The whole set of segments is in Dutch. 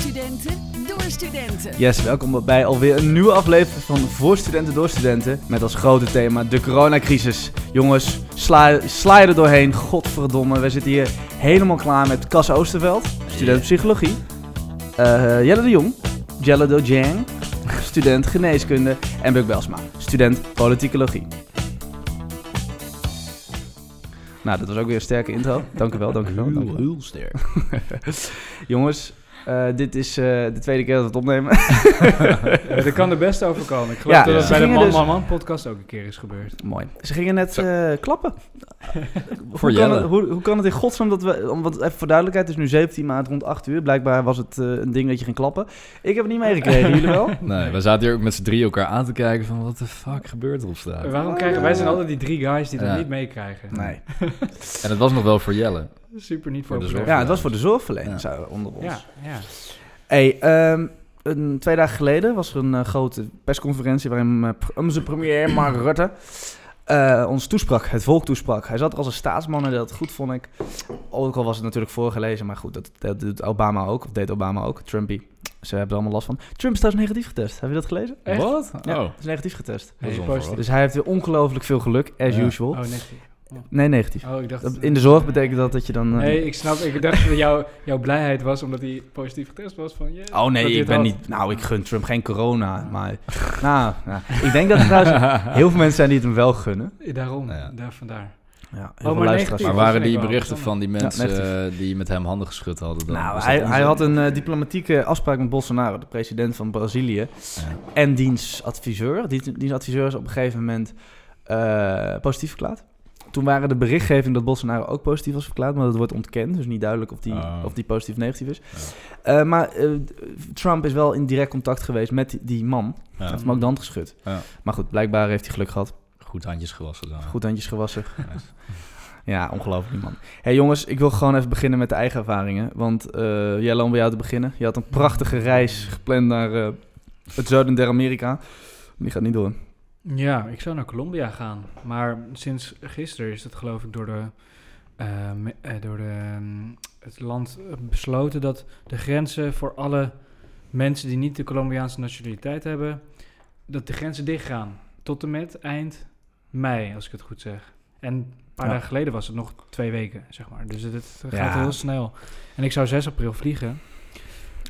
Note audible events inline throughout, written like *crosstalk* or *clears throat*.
studenten, door studenten. Yes, welkom bij alweer een nieuwe aflevering van Voor Studenten door Studenten. Met als grote thema de coronacrisis. Jongens, sla, sla je er doorheen. Godverdomme, we zitten hier helemaal klaar met Cas Oosterveld, student psychologie. Eh, Jelle de Jong, Jelle de Jang, student geneeskunde. En Buk Belsma, student politicologie. Nou, dat was ook weer een sterke intro. Dank u wel, dank u wel. Dank u wel. Heel sterk. *laughs* Jongens, eh, dit is eh, de tweede keer dat we het opnemen. *laughs* Ja, er kan er best overkomen. Ik geloof Ja, dat het ze bij de Man dus- Man Man podcast ook een keer is gebeurd. Mooi. Ze gingen net eh, klappen. *laughs* hoe, kan Jelle. het, hoe, hoe kan het in godsnaam dat we... om- Want even voor duidelijkheid, het is nu 17 maart rond 8 uur. Blijkbaar was het eh, een ding dat je ging klappen. Ik heb het niet meegekregen, jullie wel? *laughs* Nee, we zaten hier ook met z'n drie elkaar aan te kijken van wat de fuck gebeurt er op straat. Waarom krijgen wij zijn altijd die drie guys die dat niet meekrijgen? Nee. En het was nog wel voor Jelle. Super niet Voor de voor Ja, het was voor de zorgverleners Ja. zo, onder ons. Ja, ja. Hey, ehm, een, twee dagen geleden was er een eh, grote persconferentie waarin eh, onze premier Mark *clears throat* Rutte eh, ons toesprak, het volk toesprak. Hij zat er als een staatsman en dat goed vond ik. Ook al was het natuurlijk voorgelezen, maar goed, dat, dat doet Obama ook, of deed Obama ook, Trumpy. Ze hebben er allemaal last van. Trump is trouwens negatief getest. Heb je dat gelezen? Echt? Wat? Ja, Oh. is negatief getest. Dus hij heeft weer ongelooflijk veel geluk, as Ja. usual. Oh, nee. Negatief. Oh, ik dacht... Dat- In de zorg betekent dat dat je dan... eh, Nee, ik snap. Ik dacht dat jouw, jouw blijheid was omdat hij positief getest was van... yes, Oh nee, ik ben had. niet... Nou, ik gun Trump geen corona, maar... *laughs* nou, nou, ik denk dat er trouwens *laughs* heel veel mensen zijn die het hem wel gunnen. Daarom, Ja. daar vandaar. Ja, heel maar negatief. Maar waren die berichten van die mensen eh, die met hem handen geschud hadden dan? Nou, hij, hij had een eh, diplomatieke afspraak met Bolsonaro, de president van Brazilië. Ja. En diens adviseur. Die, diens adviseur is op een gegeven moment eh, positief verklaard. Toen waren de berichtgeving dat Bolsonaro ook positief was verklaard, maar dat wordt ontkend. Dus niet duidelijk of die, Oh. of die positief of negatief is. Eh, maar eh, Trump is wel in direct contact geweest met die, man. Hij Ja. heeft hem ook de hand geschud. Ja. Maar goed, blijkbaar heeft hij geluk gehad. Goed handjes gewassen dan. Goed handjes gewassen. *laughs* Ja, ongelooflijk die man. hey, jongens, ik wil gewoon even beginnen met de eigen ervaringen. Want eh Jelle, om bij jou te beginnen. Je had een prachtige reis gepland naar het zuiden der Amerika. Die gaat niet door. Ja, ik zou naar Colombia gaan. Maar sinds gisteren is het geloof ik door, de, eh, me- eh, door de, ehm, het land eh, besloten dat de grenzen voor alle mensen die niet de Colombiaanse nationaliteit hebben, dat de grenzen dichtgaan. Tot en met eind mei, als ik het goed zeg. En een paar Ja. dagen geleden was het nog twee weken, zeg maar. Dus het, het gaat Ja. heel snel. En ik zou 6 april vliegen.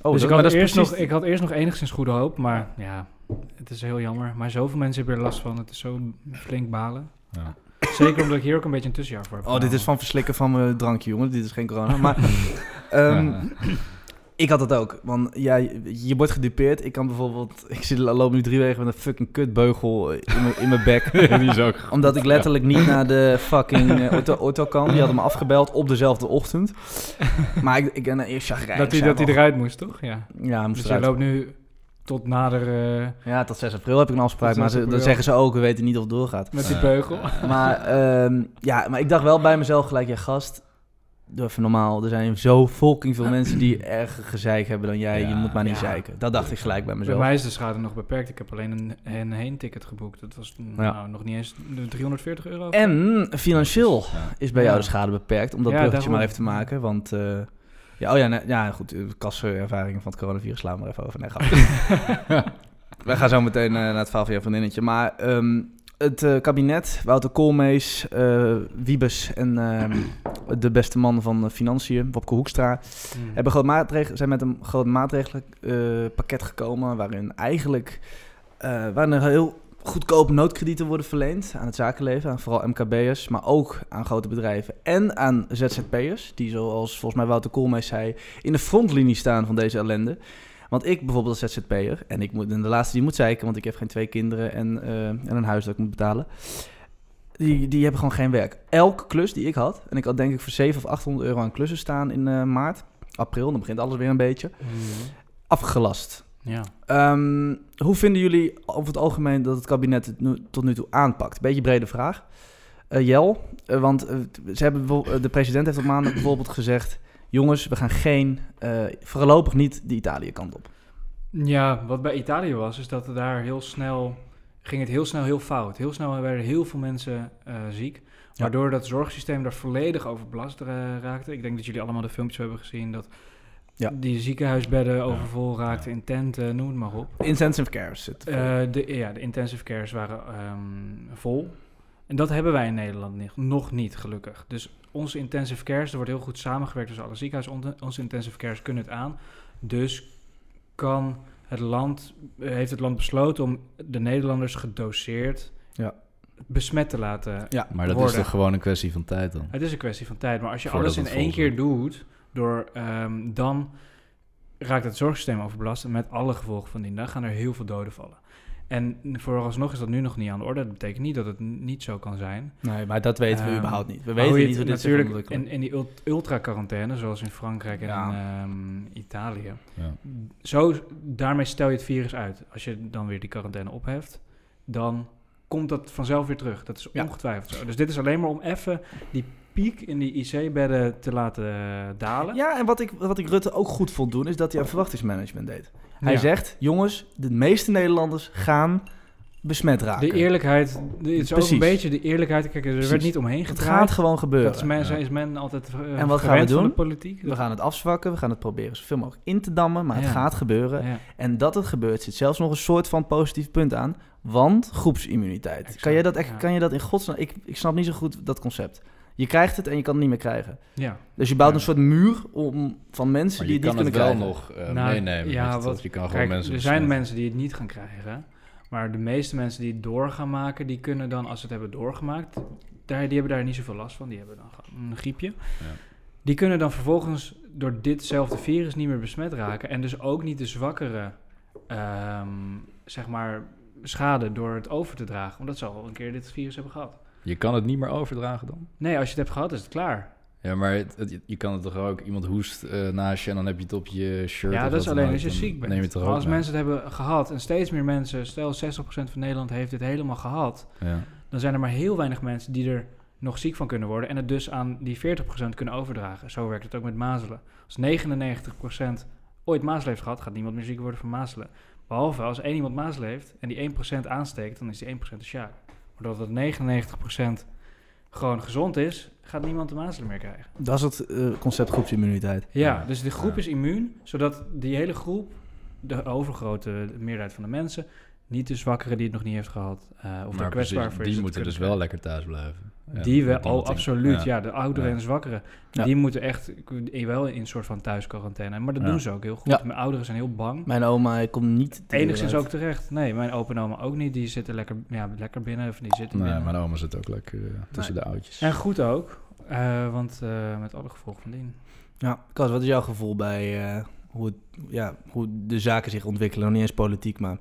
Oh, dus dat- ik had, dat is eerst precies- nog, ik had eerst nog enigszins goede hoop, maar ja, het is heel jammer. Maar zoveel mensen hebben er last van. Het is zo flink balen. Ja. Zeker omdat ik hier ook een beetje een tussenjaar voor heb. Oh, dit is van verslikken van mijn drankje, jongen. Dit is geen corona. *laughs* Maar ehm, Ja. *clears throat* *clears throat* ik had dat ook. Want ja, je, je wordt gedupeerd. Ik kan bijvoorbeeld... *laughs* Ik zit, loop nu drie weken met een fucking kutbeugel in mijn, in mijn bek. *laughs* Die is ook... Omdat ik letterlijk niet naar de fucking eh, auto, auto kan. Die hadden me afgebeld op dezelfde ochtend. *laughs* Maar ik, ik ben eerst chagrijnig. dat hij dat hij eruit moest, toch? Ja. Ja, hij moest Dus jij eruit. loopt nu tot nader eh, Ja, tot 6 april heb ik een afspraak. Maar 6 ze, dan zeggen ze ook, we weten niet of het doorgaat. met die beugel. Maar, ehm, ja, maar ik dacht wel bij mezelf gelijk, ja gast, doe even normaal. Er zijn zo fucking veel *clears throat* mensen die erger gezeik hebben dan jij. je moet maar niet ja. zeiken. Dat dacht ik gelijk bij Bij mezelf. mij is de schade nog beperkt. Ik heb alleen een, een heen-ticket geboekt. Dat was nou, nog niet eens de 340 euro. En financieel is bij jou Ja. de schade beperkt. Om dat Ja, bruggetje maar even te maken. Want, eh, ja, oh ja, nee, ja goed, eh, kassenervaringen van het coronavirus slaan *laughs* we er even over. Nee, grapje. Wij gaan zo meteen eh, naar het verhaal van je vriendinnetje. Maar ehm, het eh, kabinet, Wouter Koolmees, eh, Wiebes en ehm, de beste man van eh, Financiën, Wopke Hoekstra... Hmm. hebben groot zijn met een groot maatregelenpakket gekomen waarin eigenlijk eh, waarin er heel goedkope noodkredieten worden verleend aan het zakenleven, aan vooral MKB'ers, maar ook aan grote bedrijven en aan ZZP'ers, die zoals volgens mij Wouter Koolmees zei, in de frontlinie staan van deze ellende. Want ik bijvoorbeeld als ZZP'er, en ik moet en de laatste die moet zeiken, want ik heb geen twee kinderen en, eh, en een huis dat ik moet betalen. Die, die hebben gewoon geen werk. Elke klus die ik had, en ik had denk ik voor 700 of 800 euro aan klussen staan in eh, maart, april, dan begint alles weer een beetje, Hmm. afgelast. Ja. Ehm, hoe vinden jullie over het algemeen dat het kabinet het nu, tot nu toe aanpakt? Beetje brede vraag. Eh, Jel, eh, want ze hebben, de president heeft op maandag *clears throat* bijvoorbeeld gezegd... jongens, we gaan geen, voorlopig niet de Italië-kant op. Ja, wat bij Italië was, is dat er daar heel snel ging het heel snel heel fout. Heel snel werden heel veel mensen eh, ziek. Waardoor dat zorgsysteem daar volledig overbelast eh, raakte. Ik denk dat jullie allemaal de filmpjes hebben gezien dat Ja. Die ziekenhuisbedden overvol raakten in tenten, noem het maar op. Intensive care zit. Eh, de, ja, de intensive cares waren ehm, vol. En dat hebben wij in Nederland niet, nog niet, gelukkig. Dus onze intensive cares, er wordt heel goed samengewerkt tussen alle ziekenhuizen. Onze intensive cares kunnen het aan. Dus kan het land, eh, heeft het land besloten om de Nederlanders gedoseerd Ja. besmet te laten. ja, Maar dat is toch gewoon een kwestie van tijd dan? Het is een kwestie van tijd. Maar als je Voordat alles in één keer doet, door, ehm, dan raakt het zorgsysteem overbelast. Met alle gevolgen van dien. Dan gaan er heel veel doden vallen. En vooralsnog is dat nu nog niet aan de orde. Dat betekent niet dat het niet zo kan zijn. nee, maar dat weten we Ehm, überhaupt niet. We weten hoe je niet hoe het dit natuurlijk in, in die ult- ultra-quarantaine, zoals in Frankrijk en Ja. ehm, Italië. Ja. Zo, daarmee stel je het virus uit. Als je dan weer die quarantaine opheft, dan komt dat vanzelf weer terug. Dat is Ja. ongetwijfeld zo. Dus dit is alleen maar om even die piek in die IC-bedden te laten eh, dalen. Ja, en wat ik, wat ik Rutte ook goed vond doen, is dat hij aan verwachtingsmanagement deed. Hij Ja. zegt, jongens, de meeste Nederlanders gaan besmet raken. De eerlijkheid, het is ook Precies. een beetje de eerlijkheid. Kijk, er Precies. werd niet omheen het gedraaid. gaat gewoon gebeuren. Dat is, men, Ja. is men altijd uh, En wat gaan we doen? politiek. We gaan het afzwakken, we gaan het proberen zoveel mogelijk in te dammen, maar het gaat gebeuren. Ja. En dat het gebeurt zit zelfs nog een soort van positief punt aan, want groepsimmuniteit. Exact, kan, je dat kan je dat in godsnaam... Ik, ik snap niet zo goed dat concept. Je krijgt het en je kan het niet meer krijgen. ja. Dus je bouwt Ja. een soort muur om, van mensen Maar die je het niet kan kunnen het wel krijgen. nog eh, Nou, meenemen. ja, je, wat- je kan gewoon Kijk, mensen er zijn besmetten. mensen die het niet gaan krijgen. Maar de meeste mensen die het door gaan maken, die kunnen dan, als ze het hebben doorgemaakt, daar, die hebben daar niet zoveel last van. Die hebben dan gewoon een griepje. Die kunnen dan vervolgens door ditzelfde virus niet meer besmet raken. En dus ook niet de zwakkere, ehm, zeg maar, schade door het over te dragen. Omdat ze al een keer dit virus hebben gehad. Je kan het niet meer overdragen dan? Nee, als je het hebt gehad, is het klaar. Ja, maar het, het- je kan het toch ook... Iemand hoest eh, naast je en dan heb je het op je shirt. Ja, dat is alleen als je ziek bent. Neem je het als mee. mensen het hebben gehad en steeds meer mensen, stel 60% van Nederland heeft dit helemaal gehad, Ja. dan zijn er maar heel weinig mensen die er nog ziek van kunnen worden en het dus aan die 40% kunnen overdragen. Zo werkt het ook met mazelen. Als 99% ooit mazelen heeft gehad, gaat niemand meer ziek worden van mazelen. Behalve als één iemand mazelen heeft en die 1% aansteekt, dan is die 1% de sjaak. Maar doordat 99% gewoon gezond is, gaat niemand de mazelen meer krijgen. Dat is het eh, concept groepsimmuniteit. Ja, dus de groep Ja. is immuun, zodat die hele groep, de overgrote meerderheid van de mensen, niet de zwakkere die het nog niet heeft gehad, eh, of maar de precies, kwetsbaar voor is, die het moeten dus wel lekker thuis blijven. Die oh het in- absoluut, ja. ja. de ouderen Ja. en de zwakkeren. Ja. Die moeten echt eh, wel in een soort van thuisquarantaine. Maar dat Ja. doen ze ook heel goed. Ja. Mijn ouderen zijn heel bang. Mijn oma hij komt niet... Enigszins ook terecht. Nee, mijn opa en oma ook niet. Die zitten lekker, ja, lekker binnen. Of die zitten Nee, binnen. mijn oma zit ook lekker eh, tussen de oudjes. En goed ook. eh, want eh, met alle gevolgen van dien. Ja, Kas, wat is jouw gevoel bij eh, hoe, het, ja, hoe de zaken zich ontwikkelen? Nog niet eens politiek, maar...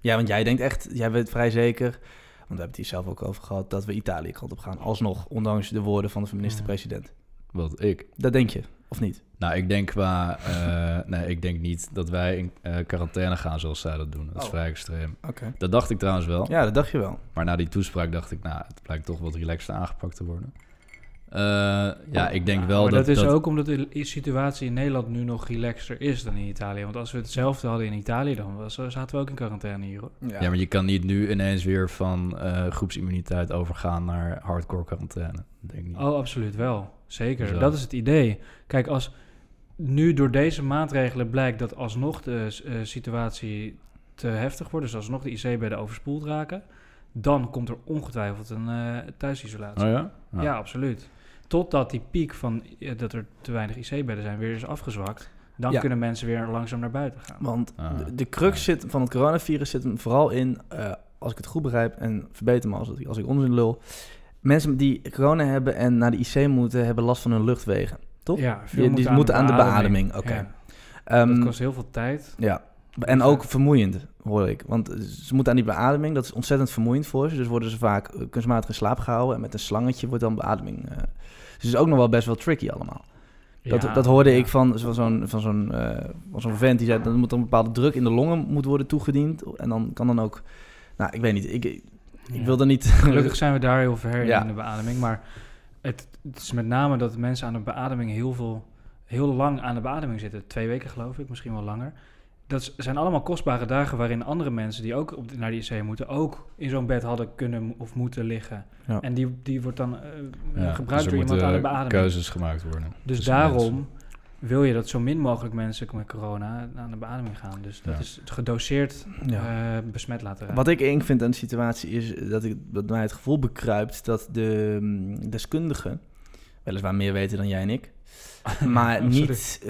Ja, want jij denkt echt, jij weet vrij zeker... Want we hebben het hier zelf ook over gehad... dat we Italië kant op gaan. Alsnog, ondanks de woorden van de minister-president. Wat ik? Dat denk je, of niet? Nou, ik denk qua... eh, nee, ik denk niet dat wij in eh, quarantaine gaan zoals zij dat doen. Dat is Oh. vrij extreem. Oké. Dat dacht ik trouwens wel. Ja, dat dacht je wel. Maar na die toespraak dacht ik, nou, het blijkt toch wat relaxter aangepakt te worden. Eh, ja, ik denk Ja, wel maar dat... dat is ook omdat de situatie in Nederland nu nog relaxter is dan in Italië. Want als we hetzelfde hadden in Italië, dan was, zaten we ook in quarantaine hier. Hoor. Ja, Ja, maar je kan niet nu ineens weer van eh, groepsimmuniteit overgaan naar hardcore quarantaine. Denk niet. Oh, absoluut wel. Zeker. Zo. Dat is het idee. Kijk, als nu door deze maatregelen blijkt dat alsnog de eh, situatie te heftig wordt, dus alsnog de IC-bedden overspoeld raken, dan komt er ongetwijfeld een eh, thuisisolatie. Oh ja? Ja. absoluut. Totdat die piek van eh, dat er te weinig IC-bedden zijn weer is afgezwakt, dan Ja. kunnen mensen weer langzaam naar buiten gaan. Want Ah, de, de crux ja. zit, van het coronavirus zit hem vooral in... eh, als ik het goed begrijp, en verbeter me als, ik- als ik onzin lul... Mensen die corona hebben en naar de IC moeten... hebben last van hun luchtwegen. Toch? Ja, Die- die moeten aan de beademing, oké. Ja. Ehm, dat kost heel veel tijd. Ja, en ook vermoeiend, hoor ik. Want ze moeten aan die beademing, dat is ontzettend vermoeiend voor ze. Dus worden ze vaak eh, kunstmatig in slaap gehouden. En met een slangetje wordt dan beademing. eh. dus het is ook nog wel best wel tricky allemaal. Dat, Ja, dat hoorde ja. ik van, van zo'n van zo'n eh, van zo'n vent die zei... dat er moet een bepaalde druk in de longen moet worden toegediend. En dan kan dan ook... Nou, ik weet niet. Ik, ik Ja. wil er niet... *laughs* Gelukkig zijn we daar heel ver in de beademing. Maar het, het is met name dat mensen aan de beademing heel veel, heel lang aan de beademing zitten. Twee weken geloof ik, misschien wel langer. Dat zijn allemaal kostbare dagen waarin andere mensen die ook op de, naar die IC moeten, ook in zo'n bed hadden kunnen of moeten liggen. Ja. En die, die wordt dan eh, Ja, gebruikt dus door iemand aan de beademing. keuzes gemaakt worden. Dus tussen daarom mensen. wil je dat zo min mogelijk mensen met corona aan de beademing gaan. Dus dat Ja. is gedoseerd Ja. eh, besmet laten raken. Wat ik eng vind aan de situatie is dat, ik, dat mij het gevoel bekruipt dat de mm, deskundigen, weliswaar meer weten dan jij en ik, *laughs* maar niet, eh,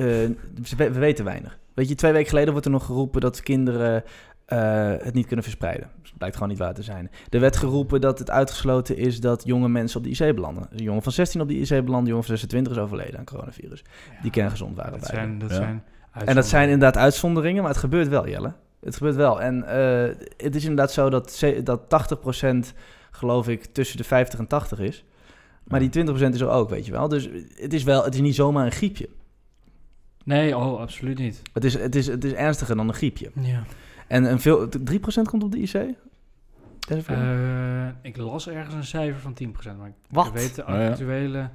ze we we weten weinig. Weet je, twee weken geleden wordt er nog geroepen dat kinderen eh, het niet kunnen verspreiden. Dus het blijkt gewoon niet waar te zijn. Er werd geroepen dat het uitgesloten is dat jonge mensen op de IC belanden. Een jongen van 16 op de IC belandde, een jongen van 26 is overleden aan coronavirus. Ja, Die kerngezond waren dat bij. zijn, dat Ja. zijn En dat zijn inderdaad uitzonderingen, maar het gebeurt wel, Jelle. Het gebeurt wel. En eh, het is inderdaad zo dat, dat 80% geloof ik tussen de 50 en 80 is. Maar die 20% is er ook, weet je wel. Dus het is wel, het is niet zomaar een griepje. Nee, oh, absoluut niet. Het is, het is, het is ernstiger dan een griepje. Ja. En een veel, 3% komt op de IC? Eh, ik las ergens een cijfer van 10%, maar ik Wat? weet de Oh ja. actuele...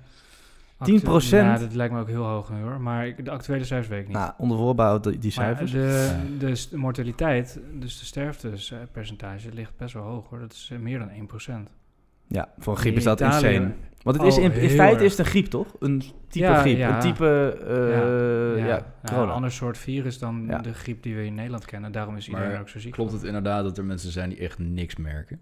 10%? Ja, dat lijkt me ook heel hoog nu hoor. Maar ik, de actuele cijfers weet ik niet. nou, onder voorbouw die, die Maar cijfers. de, de, de mortaliteit, dus de sterftepercentage, ligt best wel hoog hoor. Dat is eh, meer dan 1%. ja, voor een griep is In dat Italië- insane. Want het is Oh, in, feite erg. is het een griep, toch? Een type Ja, griep. ja. Een type, eh, ja, Nou, corona. een ander soort virus dan Ja. de griep die we in Nederland kennen. Daarom is iedereen Maar ook zo ziek. Klopt van. het inderdaad dat er mensen zijn die echt niks merken?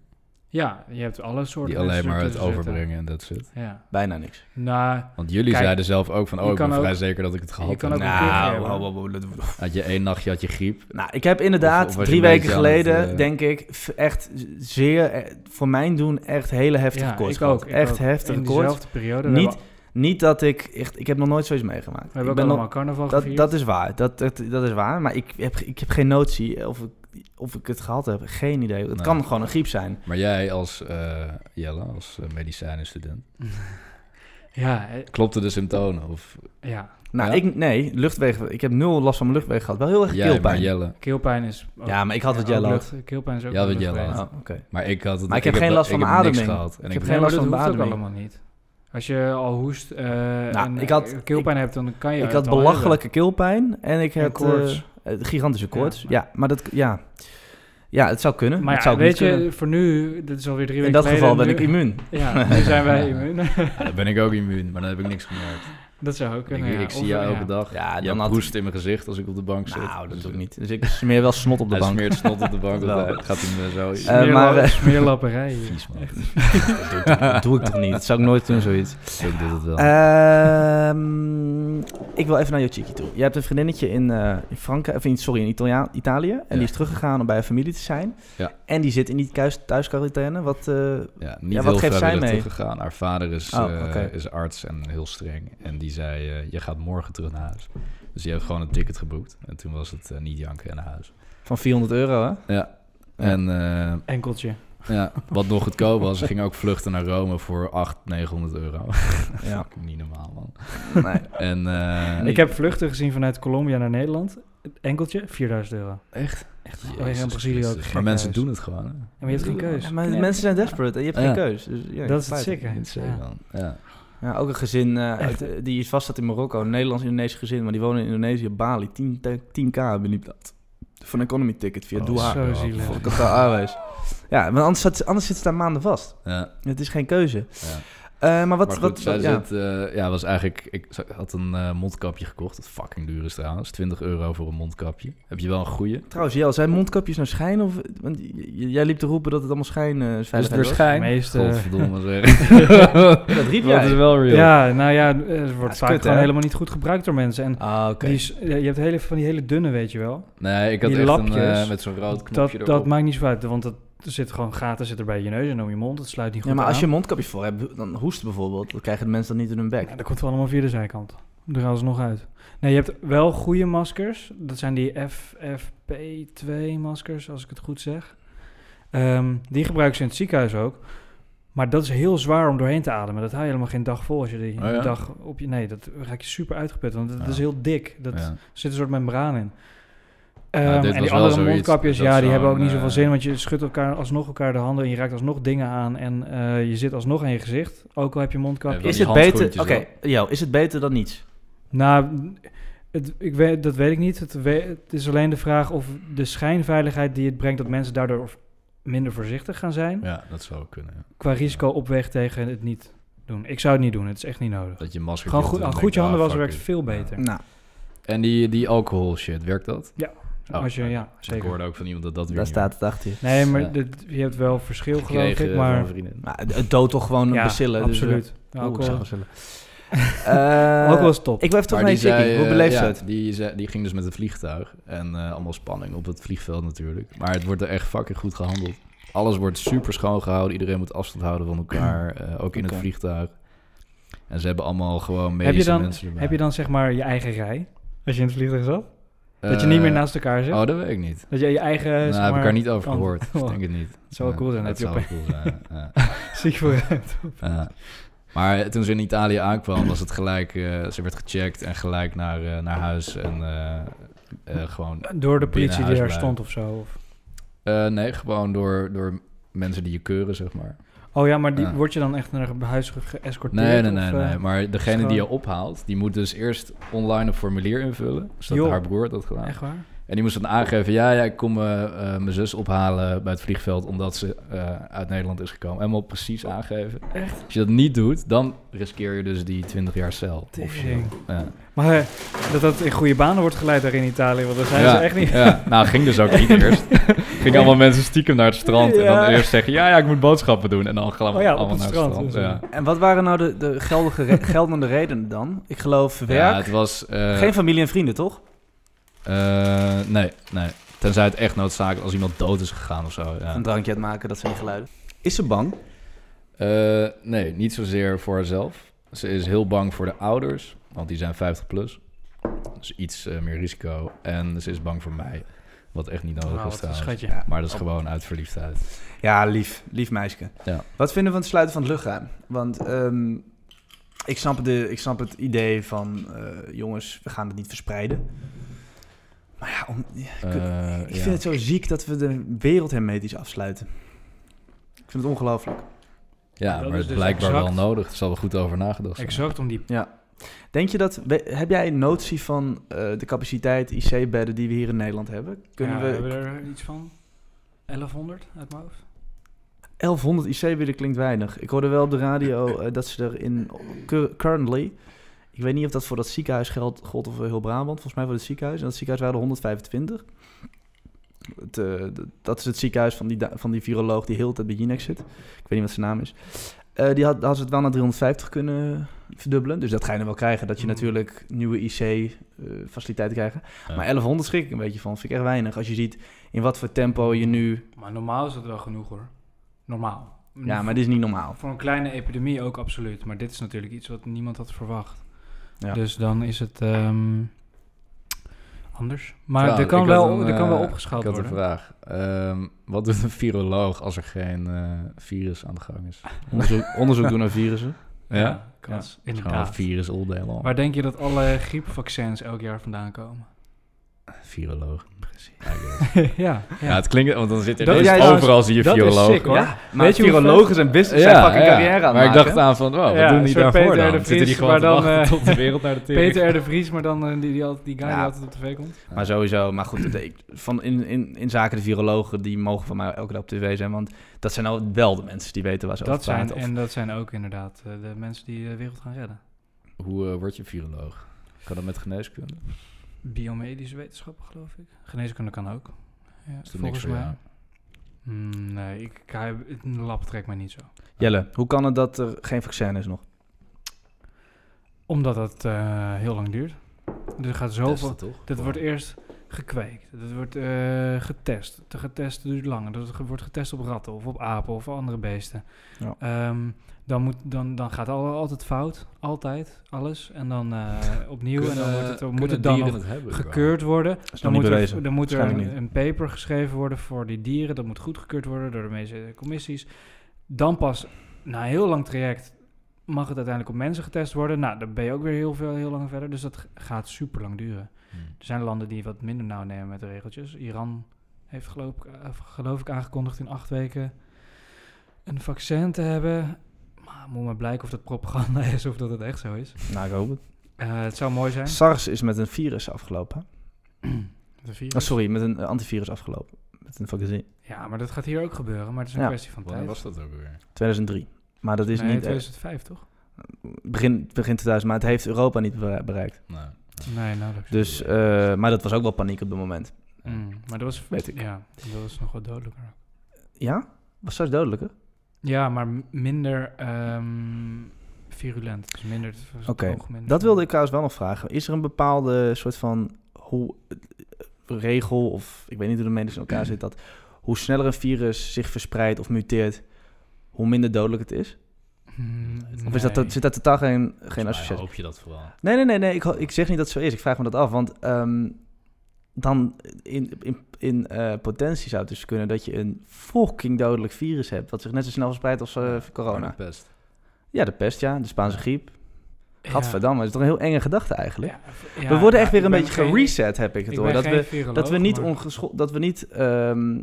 Ja, je hebt alle soorten Die alleen maar het overbrengen en dat zit. Ja. Bijna niks. Nou, Want jullie Kijk, zeiden zelf ook van, oh, ik ben vrij zeker dat ik het gehad je kan heb. ook een keer Nou, hebben. wow, wow, wow, dat- Had je één nachtje had je griep. Nou, ik heb inderdaad Of- of drie weken het, geleden, eh, denk ik, echt zeer, eh, voor mijn doen, echt hele heftige ja, koorts ik gehad. ook. ik echt ook. heftige In koorts. diezelfde periode. Niet- Niet dat ik, echt, ik heb nog nooit zoiets meegemaakt. we ik hebben ook ben allemaal nog, carnaval dat, gevierd. dat is waar, dat, dat, dat is waar. Maar ik heb, ik heb geen notie of ik, of ik het gehad heb. Geen idee. Het kan gewoon een griep zijn. Maar jij als eh, Jelle, als uh, medicijnenstudent, *laughs* ja, eh, klopten de symptomen? Of ja, Nou, Ja? ik, nee, luchtwegen. Ik heb nul last van mijn luchtwegen gehad. Wel heel erg jij, maar keelpijn. Jelle. keelpijn is... ook- Ja, maar ik had wat ook Jelle had. Keelpijn is ook Ja, wat Jelle had. Oh. Maar ik had het. Maar ik heb geen last van mijn heb ademing. gehad. En Ik heb geen last van ook beademing. allemaal niet. Als je al hoest eh Nou, en ik had- eh, keelpijn hebt, dan kan je Ik het had al belachelijke keelpijn en ik En had koorts. eh, eh, gigantische koorts. Ja. Ja, maar dat, ja. ja, het zou kunnen. Maar het ja, zou ook weet niet je, kunnen. voor nu, dit is alweer drie In weken dat geleden, geval ben nu- ik immuun. Ja, nu zijn wij immuun. *laughs* Ja, dan ben ik ook immuun, maar dan heb ik niks gemerkt. Dat zou ook Ik, kunnen, ja. ik zie jou ja. elke dag. Ja, dan had- proest in mijn gezicht als ik op de bank zit. Nou, dat Dus, doe ik eh, niet. Dus ik smeer wel snot op de Hij bank. smeert snot op de bank. *laughs* Altijd. Gaat hij me zo... Eh, Smeerla- maar, eh, smeerlapperij. *laughs* Vies, man. *laughs* Dat doe ik toch niet? Dat zou ik nooit doen, zoiets. Ik doe het wel. Ehm, ik wil even naar jouw chickie toe. Je hebt een vriendinnetje in, eh, in Frankrijk, of in, sorry, in Italia, Italië. En Ja. die is teruggegaan om bij haar familie te zijn. Ja. En die zit in die thuis, thuisquarantaine. Wat, eh, Ja, niet Ja, wat heel geeft zij mee? teruggegaan. Haar vader is, Oh, eh, is arts en heel streng. En die zei, eh, je gaat morgen terug naar huis. Dus die heeft gewoon een ticket geboekt. En toen was het eh, niet janken en naar huis. van 400 euro, hè? Ja. En eh, Enkeltje. ja, *laughs* wat nog goedkoop was, ze ging ook vluchten naar Rome voor 800, 900 euro. *laughs* Ja. *laughs* niet normaal, man. Nee. En, eh, Ik heb vluchten gezien vanuit Colombia naar Nederland. Het Enkeltje, 4000 euro. Echt? Echt. Jezus in Brazilië ook. Maar mensen huis. doen het gewoon, hè? Ja, maar je hebt geen keus. Ja, maar mensen zijn desperate en je hebt Ja. geen keus. Dus, ja, Dat is het zeker. Insane, Ja. Ja. Ook een gezin eh, uit, eh, die vast staat in Marokko. Een Nederlands-Indonesisch gezin, maar die wonen in Indonesië, Bali. 10, 10k beliep dat. Voor een economy ticket via Oh, Doha. Zo zielig. Voor Qatar Airways. Ja, maar anders, zit- anders zitten ze daar maanden vast. Ja, Het is geen keuze. ja. Eh, maar wat... maar goed, wat, ja. zit, eh, ja, was eigenlijk, ik had een eh, mondkapje gekocht, dat fucking duur is trouwens, 20 euro voor een mondkapje. Heb je wel een goeie? Trouwens, Jel, zijn mondkapjes nou schijn? Of, want jij liep te roepen dat het allemaal schijn eh, is. Is het De schijn? meeste... Godverdomme *laughs* zeg. Dat riep Dat is jij. wel real. Ja, nou ja, het wordt vaak kut, gewoon hè? helemaal niet goed gebruikt door mensen. En Ah, oké. je hebt hele, van die hele dunne, weet je wel. Nee, ik had Die echt lapjes, een, met zo'n rood Dat, knopje erop. dat maakt niet zo uit, want dat, er zitten gewoon gaten zit er bij je neus en om je mond. Het sluit niet goed Ja, maar als je aan. mondkapjes voor hebt, dan hoesten bijvoorbeeld, dan krijgen de mensen dat niet in hun bek. Ja, dat komt wel allemaal via de zijkant. Daar gaan ze nog uit. Nee, je hebt wel goede maskers. Dat zijn die FFP2-maskers, als ik het goed zeg. Ehm, die gebruiken ze in het ziekenhuis ook. Maar dat is heel zwaar om doorheen te ademen. Dat hou je helemaal geen dag vol als je die Oh ja? een dag op je... Nee, dat raak je super uitgeput, want dat, Ja. is heel dik. Dat Ja. er zit een soort membraan in. Ja, Ehm, en die andere mondkapjes, ja, die hebben ook niet zoveel eh, zin, want je schudt elkaar alsnog elkaar de handen en je raakt alsnog dingen aan en eh, je zit alsnog aan je gezicht, ook al heb je mondkapje. Ja, Is het beter... Oké, Jel, is het beter dan niets? Nou, het, ik weet, dat weet ik niet. Het, is alleen de vraag of de schijnveiligheid die het brengt, dat mensen daardoor minder voorzichtig gaan zijn, Ja, dat zou kunnen. ja. qua risico opweegt tegen het niet doen. Ik zou het niet doen, het is echt niet nodig. Dat je masker Gewoon goed, goed je handen wassen werkt veel beter. Nou, En die, die alcohol shit, werkt dat? Ja. Oh, Als je, ja, Ik zeker. hoorde ook van iemand dat dat weer Daar niet staat het achter je. Nee, maar Ja. dit- je hebt wel verschil, geloof ik. Maar. Maar het- doodt toch gewoon ja, bacillen. dus, absoluut. eh, Ja, oeh, alcohol, ik zag bacillen. *laughs* Eh, alcohol is top. Ik wil even terug Maar naar die, je chickie. zei, Hoe eh, beleefd ja, ze het? Die, zei- die ging dus met het vliegtuig. En eh, allemaal spanning op het vliegveld natuurlijk. Maar het wordt er echt fucking goed gehandeld. Alles wordt super schoon gehouden. Iedereen moet afstand houden van elkaar. eh, ook in het vliegtuig. En ze hebben allemaal gewoon heb, je medische dan, mensen erbij. heb je dan zeg maar je eigen rij? Als je in het vliegtuig zat? Dat je niet Eh, meer naast elkaar zit? Oh, dat weet ik niet. dat je je eigen, Nou, zeg heb ik daar niet over gehoord. Oh. Ik denk het niet. Het zou wel cool zijn. Dat zou wel cool zijn. *laughs* ja. ziek vooruit. Maar toen ze in Italië aankwam, was het gelijk... eh, ze werd gecheckt en gelijk naar, eh, naar huis. En gewoon... Door de politie die daar stond of zo? Of... nee, gewoon door, door mensen die je keuren, zeg maar. Oh ja, maar die, Ja. word je dan echt naar huis ge- geëscorteerd? Nee, nee, nee, of, eh, nee. Maar degene die je ophaalt, die moet dus eerst online een formulier invullen. Dat Joh. haar broer dat gedaan. Echt waar? En die moest dan aangeven, ja, ja, ik kom eh, eh, mijn zus ophalen bij het vliegveld omdat ze uit Nederland is gekomen. Helemaal precies aangeven. Echt? Als je dat niet doet, dan riskeer je dus die 20 jaar cel. Tering. Ja. Maar dat dat in goede banen wordt geleid daar in Italië, want daar zijn ja, ze echt niet... Ja, nou ging dus ook niet *laughs* eerst. *laughs* Ging allemaal mensen stiekem naar het strand en dan eerst zeggen, ja, ja, ik moet boodschappen doen. En dan gewoon Oh allemaal het naar strand, het dus, strand. Ja. En wat waren nou de, de geldige re- geldende redenen dan? Ik geloof werk. ja, het was... eh, Geen familie en vrienden, toch? eh, nee, nee. Tenzij het echt noodzakelijk als iemand dood is gegaan of zo. Ja. Een drankje uitmaken, dat zijn die geluiden. Is ze bang? Eh, nee, niet zozeer voor haarzelf. Ze is heel bang voor de ouders, want die zijn 50 plus. Dus iets meer risico. En ze is bang voor mij, wat echt niet nodig Nou, is trouwens. Maar dat is gewoon uit verliefdheid. Ja, lief. Lief meisje. Ja. Wat vinden we van het sluiten van het luchtruim? Want ehm, ik, snap de, ik snap het idee van... eh, jongens, we gaan het niet verspreiden. Maar ja, om, ja, ik, Eh, ik ja. vind het zo ziek dat we de wereld hermetisch afsluiten. Ik vind het ongelooflijk. Ja, Dat maar het is dus blijkbaar exact- wel nodig. Er zal wel goed over nagedacht zijn. Exact om die... Denk je dat... Heb jij een notie van eh, de capaciteit IC-bedden die we hier in Nederland hebben? Kunnen ja, we... hebben we er iets van? 1100 uit mijn hoofd? 1100 IC-bedden klinkt weinig. Ik hoorde wel op de radio *clears throat* eh, dat ze er in cur- currently... Ik weet niet of dat voor dat ziekenhuis geldt, gold of voor heel Brabant. Volgens mij voor het ziekenhuis. En dat ziekenhuis waren er 125. Het, eh, dat is het ziekenhuis van die, van die viroloog die heel de tijd bij Jinex zit. Ik weet niet wat zijn naam is. Eh, die had, hadden ze het wel naar 350 kunnen verdubbelen. Dus dat ga je dan wel krijgen. Dat je Mm. natuurlijk nieuwe IC-faciliteiten krijgt. Ja. Maar 1100 schrik ik een beetje van. Vind ik echt weinig. Als je ziet in wat voor tempo je nu... Maar normaal is dat wel genoeg hoor. Normaal. Ja, maar dit is niet normaal. Voor een kleine epidemie ook absoluut. Maar dit is natuurlijk iets wat niemand had verwacht. Ja. Dus dan is het ehm, anders. Maar Ja, er kan, wel, een, er kan wel eh, opgeschaald Ik had een worden. vraag. Ehm, wat doet een viroloog als er geen eh, virus aan de gang is? *laughs* Onderzoek, onderzoek doen naar virussen. Ja? kans. Een Inderdaad. virus all day long. Waar denk je dat alle griepvaccins elk jaar vandaan komen? Viroloog. Precies. *laughs* ja, Ja. het klinkt... Want dan zit er Dat ja, overal zie je viroloog. sick. Ja, maar Weet je virologen zijn business, zijn fucking carrière aan Maar ik dacht aan van, wow, wat Ja, doen die daarvoor Peter dan? de Zitten die Vries, gewoon dan, wachten eh, tot de wereld naar de tering Peter R. de Vries, maar dan eh, die, die, altijd- die guy die altijd op tv komt. Maar sowieso, maar goed, ik- van in, in, in zaken de virologen, die mogen van mij elke dag op tv zijn, want dat zijn nou wel de mensen die weten waar ze Dat over zijn, praten. Of- en dat zijn ook inderdaad eh, de mensen die de wereld gaan redden. Hoe word je viroloog? Kan dat met geneeskunde? Biomedische wetenschappen, geloof ik. Geneeskunde kan ook. Ja, Is volgens niks mij. Mm, nee, ik, een lab trekt mij niet zo. Jelle, hoe kan het dat er geen vaccin is nog? Omdat het eh, heel lang duurt. Er gaat zoveel... Dat wordt eerst gekweekt. Dat wordt eh, getest. De getest duurt langer. Dat wordt getest op ratten of op apen of andere beesten. Ja. Ehm, dan, moet, dan, dan gaat al, altijd fout. Altijd. Alles. En dan eh, opnieuw. en dan wordt het, moet het dan dieren nog het hebben gekeurd worden. Dan moet, er, dan moet er een, een paper geschreven worden voor die dieren. Dat moet goedgekeurd worden door de meeste commissies. Dan pas, na een heel lang traject, mag het uiteindelijk op mensen getest worden. Nou, dan ben je ook weer heel, veel, heel lang verder. Dus dat gaat super lang duren. Hmm. Er zijn landen die wat minder nauw nemen met de regeltjes. Iran heeft geloof eh, geloof ik aangekondigd in acht weken een vaccin te hebben. Maar moet maar blijken of dat propaganda is of dat het echt zo is. Nou, ik hoop het. Eh, het zou mooi zijn. SARS is met een virus afgelopen. De virus. Oh, sorry, met een antivirus afgelopen. Met een vaccin. Ja, maar dat gaat hier ook gebeuren. Maar het is een Ja. kwestie van Wanneer tijd. was dat ook weer? 2003. Maar dat is nee, niet... eh, 2005 toch? begin, begin 2000, maar het heeft Europa niet bere- bereikt. Nee. Nee, nauwelijks. Dus, eh, maar dat was ook wel paniek op dat moment. Mm, maar dat was, Weet ik. Ja, dat was nog wat dodelijker. Ja? Was zelfs dodelijker? Ja, maar minder ehm, virulent. Dus minder, Oké, Dat wilde ik trouwens wel nog vragen. Is er een bepaalde soort van hoe, eh, regel, of ik weet niet hoe de medische in elkaar zit, dat hoe sneller een virus zich verspreidt of muteert, hoe minder dodelijk het is? Mm, Of is dat, zit daar totaal geen, geen associatie? hoop je dat vooral. Nee, nee, nee, nee. Ik, ik zeg niet dat het zo is. Ik vraag me dat af. Want ehm, dan in, in, in eh, potentie zou het dus kunnen dat je een fucking dodelijk virus hebt. Wat zich net zo snel verspreidt als eh, corona. De pest. Ja, de pest, ja. De Spaanse griep. Gadverdamme, dat is toch een heel enge gedachte eigenlijk. Ja, v- ja, we worden echt weer een beetje geen- gereset, heb ik het ik hoor. Dat we, dat we niet, ongescho- dat we niet ehm,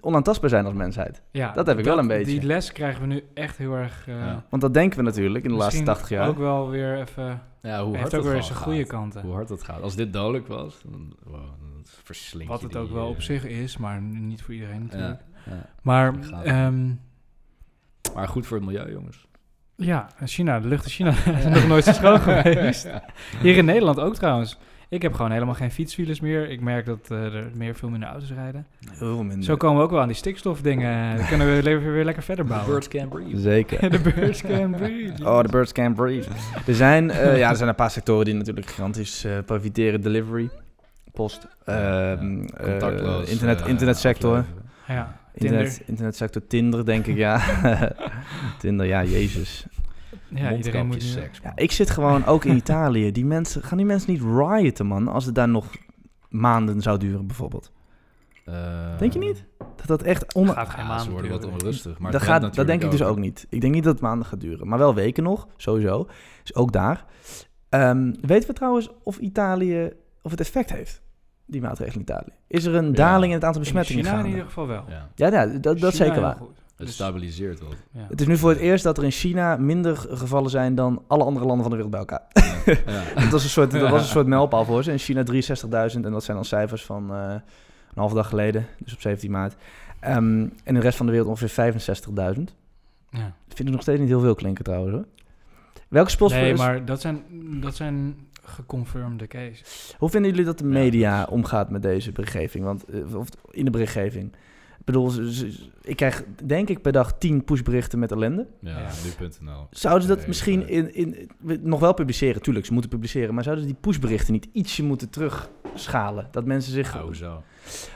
onaantastbaar zijn als mensheid. Ja, dat heb ik wel een beetje. Die les krijgen we nu echt heel erg... eh, Ja. Want dat denken we natuurlijk in de laatste misschien 80 jaar. ook wel weer even... Ja, hoe hard heeft het ook weer zijn goede kanten. Hoe hard het gaat. Als dit dodelijk was, dan, wow, dan verslinkt Wat je het die, ook wel eh, op zich is, maar niet voor iedereen natuurlijk. Ja, ja. Maar ehm, Maar goed voor het milieu, jongens. ja, China, de lucht in China is *laughs* nog nooit zo schoon geweest. *laughs* Hier in Nederland ook trouwens. Ik heb gewoon helemaal geen fietsfiles meer. Ik merk dat eh, er meer veel minder auto's rijden. Heel minder. Zo komen we ook wel aan die stikstofdingen. Dan kunnen we leven weer lekker verder bouwen. Birds can breathe. Zeker. de birds can *laughs* breathe. Oh, de birds can't breathe. Er zijn, eh, ja, er zijn een paar sectoren die natuurlijk gigantisch eh, profiteren. Delivery, post, ehm, eh, Contactloos, internet, internetsector. Ja. Internet, internetsector, Tinder denk ik, ja. *laughs* Tinder, ja, jezus. Ja, iedereen moet seks, Ja, ik zit gewoon ook in *laughs* Italië. Die mensen, gaan die mensen niet rioten, man? Als het daar nog maanden zou duren, bijvoorbeeld. Eh, Denk je niet? Dat dat echt... On... gaat geen Ja, maand ze worden wat duren. onrustig. Maar dat, gaat, dat denk ik dus ook niet. Ik denk niet dat het maanden gaat duren. Maar wel weken nog, sowieso. Dus ook daar. Ehm, weten we trouwens of Italië... Of het effect heeft, die maatregelen in Italië? Is er een Ja. daling in het aantal In besmettingen in gaande? ieder geval wel. Ja, Ja, ja dat, dat China zeker waar. goed. Het Dus- stabiliseert wat. Ja. Het is nu voor het eerst dat er in China minder gevallen zijn dan alle andere landen van de wereld bij elkaar. Ja. *laughs* dat, was een soort, dat was een soort mijlpaal voor ze. In China 63.000 en dat zijn dan cijfers van eh, een halve dag geleden, dus op 17 maart. Ehm, en in de rest van de wereld ongeveer 65.000. Ja. Dat vind ik nog steeds niet heel veel klinken trouwens hoor. Welke spots Nee, maar dat zijn, dat zijn geconfirmde cases. Hoe vinden jullie dat de Ja, media dus- omgaat met deze berichtgeving? Want, eh, of in de berichtgeving. Ik bedoel, ik krijg denk ik per dag 10 pushberichten met ellende. Ja, nu.nl. Zouden ze dat Nee, misschien nee. in, in, nog wel publiceren? Tuurlijk, ze moeten publiceren. Maar zouden ze die pushberichten niet ietsje moeten terugschalen? Dat mensen zich... Ja, hoezo?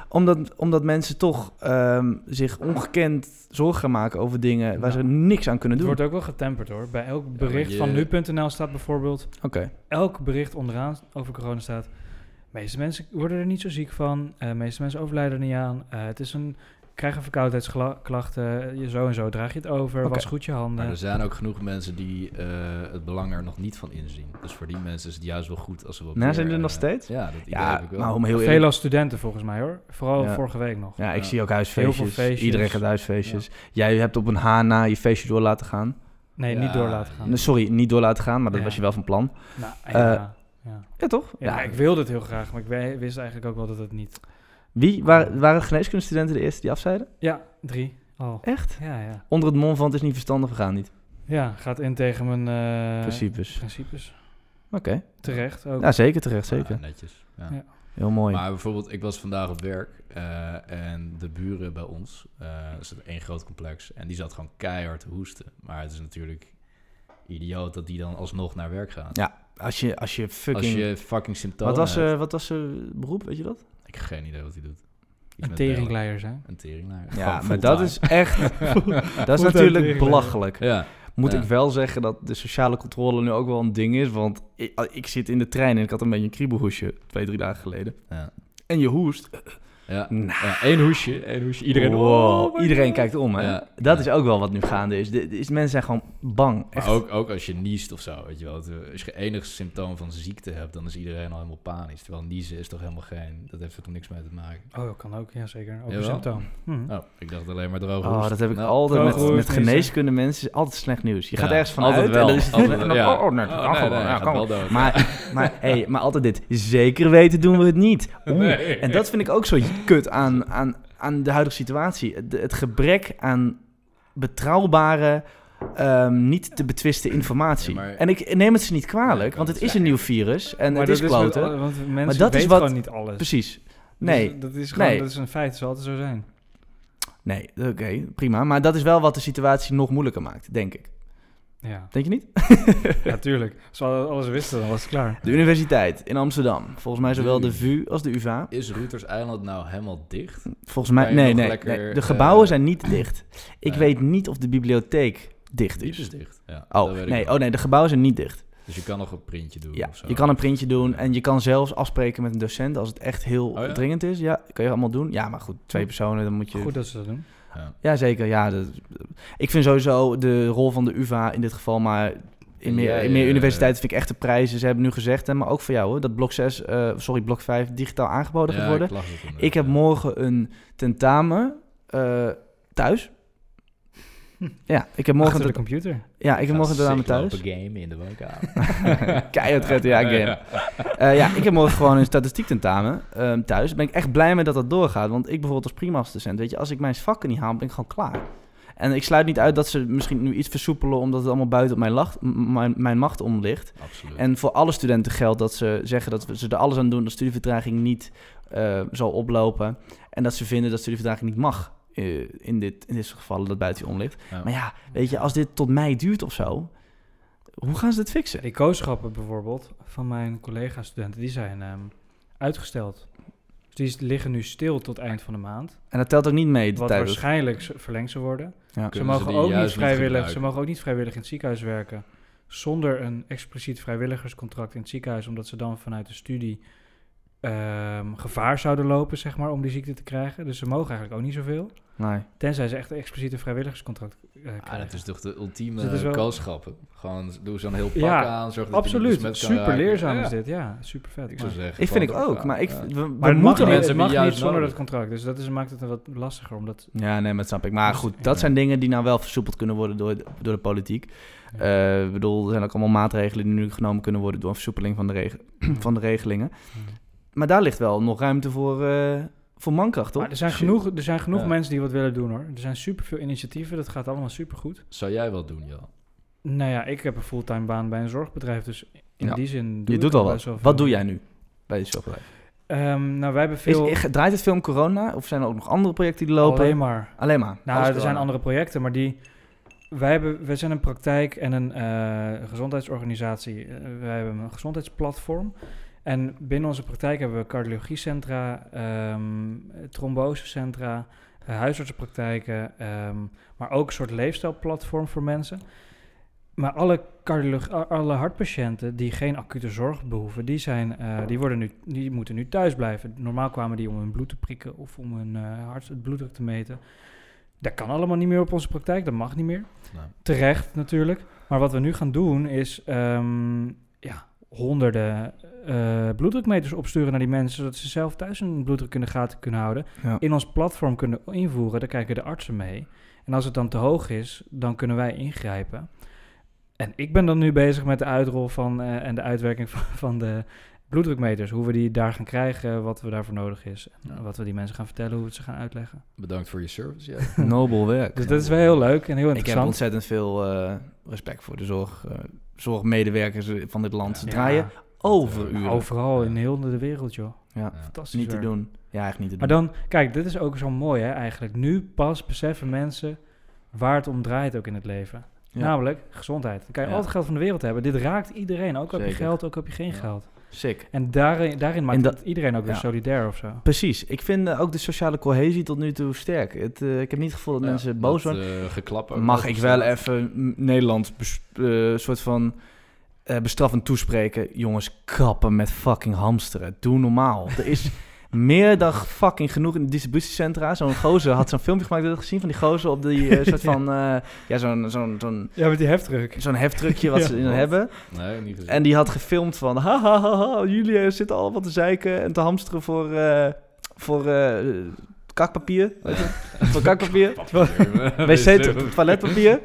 Omdat, omdat mensen toch ehm, zich ongekend zorgen gaan maken over dingen waar ze niks aan kunnen Het doen. wordt ook wel getemperd hoor. Bij elk bericht je- van nu.nl staat bijvoorbeeld... Oké. Elk bericht onderaan over corona staat... De meeste mensen worden er niet zo ziek van. eh, De meeste mensen overlijden er niet aan. eh, het is een... Krijgen verkoudheidsklachten. Je zo en zo draag je het over. Was goed je handen. Maar er zijn ook genoeg mensen die eh, het belang er nog niet van inzien. Dus voor die mensen is het juist wel goed als ze wat Nou, meer, zijn er nog eh, steeds? Ja, dat idee Ja, heb ik wel. maar om heel Veel als studenten volgens mij hoor. Vooral Ja. vorige week nog. Ja, ik Ja. zie ook Heel huisfeestjes. veel feestjes. Iedereen gaat huisfeestjes. Jij hebt op een H na je feestje door laten gaan. Nee, Ja, niet door laten gaan. Sorry, niet door laten gaan, maar dat Ja. was je wel van plan. Nou, Eh, ja, ja. Ja, toch? Ja, ik wilde het heel graag, maar ik wist eigenlijk ook wel dat het niet... Wie waren, waren geneeskundestudenten de eerste die afzeiden? Ja, drie. Oh. Echt? Ja, ja. Onder het mom van het is niet verstandig, we gaan niet. Ja, gaat in tegen mijn eh, Principes. principes. Oké. Terecht ook. Ja, zeker, terecht, Ja, zeker. netjes. Ja. Ja. Heel mooi. Maar bijvoorbeeld, ik was vandaag op werk eh, en de buren bij ons, eh is het één groot complex, en die zat gewoon keihard te hoesten. Maar het is natuurlijk idioot dat die dan alsnog naar werk gaan. Ja, als je, als je fucking... Als je fucking symptomen wat, was, eh wat was zijn beroep, weet je dat? Ik heb geen idee wat hij doet. Iets Een teringleier zijn. Een teringleier. Ja, Gewoon maar dat is echt... *laughs* dat is natuurlijk belachelijk. Ja, Moet Ja. ik wel zeggen dat de sociale controle nu ook wel een ding is. Want ik, ik zit in de trein en ik had een beetje een kriebelhoesje twee, drie dagen geleden. ja. En je hoest. Ja, Nou. hoesje, één hoesje. Iedereen, Wow, oh iedereen kijkt om, hè? Ja. Dat Ja. is ook wel wat nu gaande is. De, de- is mensen zijn gewoon bang. Echt. Maar ook, ook als je niest of zo, weet je wel. Eh, Als je enig symptoom van ziekte hebt, dan is iedereen al helemaal panisch. Terwijl niezen is toch helemaal geen... Dat heeft er toch niks mee te maken. Oh, dat kan ook. Ja, zeker. Ook een symptoom. Hm. Oh, ik dacht alleen maar droge Oh, dat heb ik Nou, altijd met, met geneeskunde mensen. is altijd slecht nieuws. Je gaat Ja, ergens altijd vanuit wel, en dan is het... altijd en wel, dan- *laughs* ja. oh, nee, dat Oh, kan nee, gewoon. nee, ja, gaat kan wel wel. dood. Maar, *laughs* maar, hey, maar altijd dit. Zeker weten doen we het niet. *laughs* Oeh. Nee. En dat vind ik ook zo kut aan, aan, aan de huidige situatie. Het, het gebrek aan betrouwbare ehm, niet te betwisten informatie. Ja, maar- En ik neem het ze niet kwalijk, want het het is een nieuw virus en maar het is dat met kloten. want mensen dat weten is wat- gewoon niet alles. Precies. Dus Nee, dat is gewoon, nee. dat is een feit, het zal altijd zo zijn. nee, oké, prima. Maar dat is wel wat de situatie nog moeilijker maakt, denk ik. Ja, Denk je niet? *laughs* ja tuurlijk. Als we alles wisten, dan was het klaar. De universiteit in Amsterdam. Volgens mij zowel de VU als de UvA. Is Routers Eiland nou helemaal dicht? Volgens mij, nee, nee, lekker, nee. De gebouwen eh, zijn niet dicht. Ik weet niet of de bibliotheek dicht Die is. is dicht. Ja, Oh, nee, wel. oh nee, de gebouwen zijn niet dicht. Dus je kan nog een printje doen Ja, of zo. je kan een printje doen en je kan zelfs afspreken met een docent als het echt heel Oh ja? dringend is. Ja, kan je allemaal doen. Ja, maar goed, twee personen, dan moet je... Goed dat ze dat doen. Ja. Ja, zeker. Ja, dat, ik vind sowieso de rol van de UvA in dit geval, maar in meer, Ja, in meer universiteiten vind ik echt de prijzen. Ze hebben nu gezegd, hè, maar ook voor jou hoor, dat blok 6, eh, sorry, blok 5 digitaal aangeboden gaat worden. ik heb morgen een tentamen eh, thuis. Ja, ik heb morgen Achter de computer. ja, ik heb morgen tentamen sick thuis. game in de woonkamer. *laughs* *laughs* Keihard GTA game. Eh, ja, ik heb morgen gewoon een statistiek tentamen ehm, thuis. Daar ben ik echt blij mee dat dat doorgaat. Want ik bijvoorbeeld als prima-docent, weet je, als ik mijn vakken niet haal, ben ik gewoon klaar. En ik sluit niet uit dat ze misschien nu iets versoepelen, omdat het allemaal buiten op mijn, lacht, mijn, mijn macht om ligt. Absoluut. En voor alle studenten geldt dat ze zeggen dat ze er alles aan doen dat studievertraging niet eh, zal oplopen. En dat ze vinden dat studievertraging niet mag eh, in, dit, in dit soort gevallen dat buiten je om ligt. Ja. Maar ja, weet je, als dit tot mei duurt of zo, hoe gaan ze dit fixen? Die kooschappen bijvoorbeeld van mijn collega-studenten, die zijn ehm, uitgesteld. Dus die liggen nu stil tot eind van de maand. En dat telt ook niet mee, de Wat waarschijnlijk verlengd zou worden. Ja. Ze mogen, ook niet vrijwillig, ze mogen ook niet vrijwillig in het ziekenhuis werken. Zonder een expliciet vrijwilligerscontract in het ziekenhuis. Omdat ze dan vanuit de studie ehm, gevaar zouden lopen, zeg maar, om die ziekte te krijgen. Dus ze mogen eigenlijk ook niet zoveel. Nee. Tenzij ze echt een expliciete vrijwilligerscontract eh, krijgen. Ah, dat is toch de ultieme Dus kooschappen. Gewoon doe zo'n heel pak Ja, aan, zorg dat Absoluut, super raken. leerzaam Ja, is dit. Ja, super vet. Ik zou zeggen. Ik vind ik ook, maar ik, Ja. we, we Maar het mag, moeten niet, mensen het mag niet zonder dat contract. Dus dat is, maakt het wat lastiger. Omdat, Ja, nee, maar dat snap ik. Maar goed, dat ja. zijn dingen die nou wel versoepeld kunnen worden door, de- door de politiek. Ja. Eh, Ik bedoel, er zijn ook allemaal maatregelen die nu genomen kunnen worden door een versoepeling van de, reg- *clears throat* van de regelingen. Maar daar ligt wel nog ruimte voor, eh, voor mankracht, toch? Maar er zijn genoeg, er zijn genoeg Ja. mensen die wat willen doen hoor. Er zijn superveel initiatieven, dat gaat allemaal supergoed. Zou jij wat doen, ja? Nou ja, ik heb een fulltime baan bij een zorgbedrijf, dus in Ja. die zin doe Je ik doet al best wat. wel Wat veel. doe jij nu bij de zorgbedrijf? Ehm, nou, wij hebben veel... is- draait het film corona? Of zijn er ook nog andere projecten die lopen? Alleen maar. Alleen maar. Nou, er zijn andere projecten, maar die... Wij, hebben, wij zijn een praktijk en een eh, gezondheidsorganisatie. Eh, wij hebben een gezondheidsplatform. En binnen onze praktijk hebben we cardiologiecentra, ehm trombosecentra, eh, huisartsenpraktijken, ehm, maar ook een soort leefstijlplatform voor mensen. Maar alle, alle hartpatiënten die geen acute zorg behoeven, die, zijn, eh, die, worden nu, die moeten nu thuis blijven. Normaal kwamen die om hun bloed te prikken of om hun eh, hart, het bloeddruk te meten. Dat kan allemaal niet meer op onze praktijk, dat mag niet meer. Nou, Terecht natuurlijk. Maar wat we nu gaan doen is ehm, ja, honderden eh, bloeddrukmeters opsturen naar die mensen, zodat ze zelf thuis hun bloeddruk in de gaten kunnen houden. Ja. In ons platform kunnen invoeren, daar kijken de artsen mee. En als het dan te hoog is, dan kunnen wij ingrijpen. En ik ben dan nu bezig met de uitrol van eh, en de uitwerking van, *laughs* van de bloeddrukmeters. Hoe we die daar gaan krijgen, wat we daarvoor nodig is. En Ja. wat we die mensen gaan vertellen, hoe we het ze gaan uitleggen. bedankt voor je service, ja. *laughs* Nobel werk. Dus dat is wel heel leuk en heel Ik heb interessant. ontzettend veel eh, respect voor de zorg, eh, zorgmedewerkers van dit land. Ze Ja. draaien overuren. Overal in heel de wereld, joh. Ja. Fantastisch Niet te doen. Ja, echt niet te Maar doen. dan, kijk, dit is ook zo mooi, hè, eigenlijk. Nu pas beseffen mensen waar het om draait ook in het leven. Ja. Namelijk gezondheid. Dan kan je Ja. altijd geld van de wereld hebben. Dit raakt iedereen, ook heb je geld, ook heb je geen Ja. geld. Sick. En daarin, daarin maakt En dat- het iedereen ook weer ja. solidair of zo. Precies. Ik vind eh, ook de sociale cohesie tot nu toe sterk. Het, eh, ik heb niet het gevoel dat Ja, mensen boos dat, worden. eh, Mag ik wel even Nederland eh, soort van bestraffend toespreken. Jongens, kappen met fucking hamsteren. Doe normaal. Er is *laughs* meer dan fucking genoeg in de distributiecentra. Zo'n gozer had zo'n filmpje gemaakt, heb je dat gezien? Van die gozer op die eh, *laughs* soort van... eh, ja, zo'n zo'n zo'n Ja, met die heftruck. zo'n heftruckje wat *laughs* Ja. ze in hebben. Nee, niet gezien. En die had gefilmd van... Ha, ha, ha, ha, jullie eh, zitten al wat te zeiken en te hamsteren voor... eh, voor eh, kakpapier. Weet je? voor kakpapier. Papier, wc toiletpapier.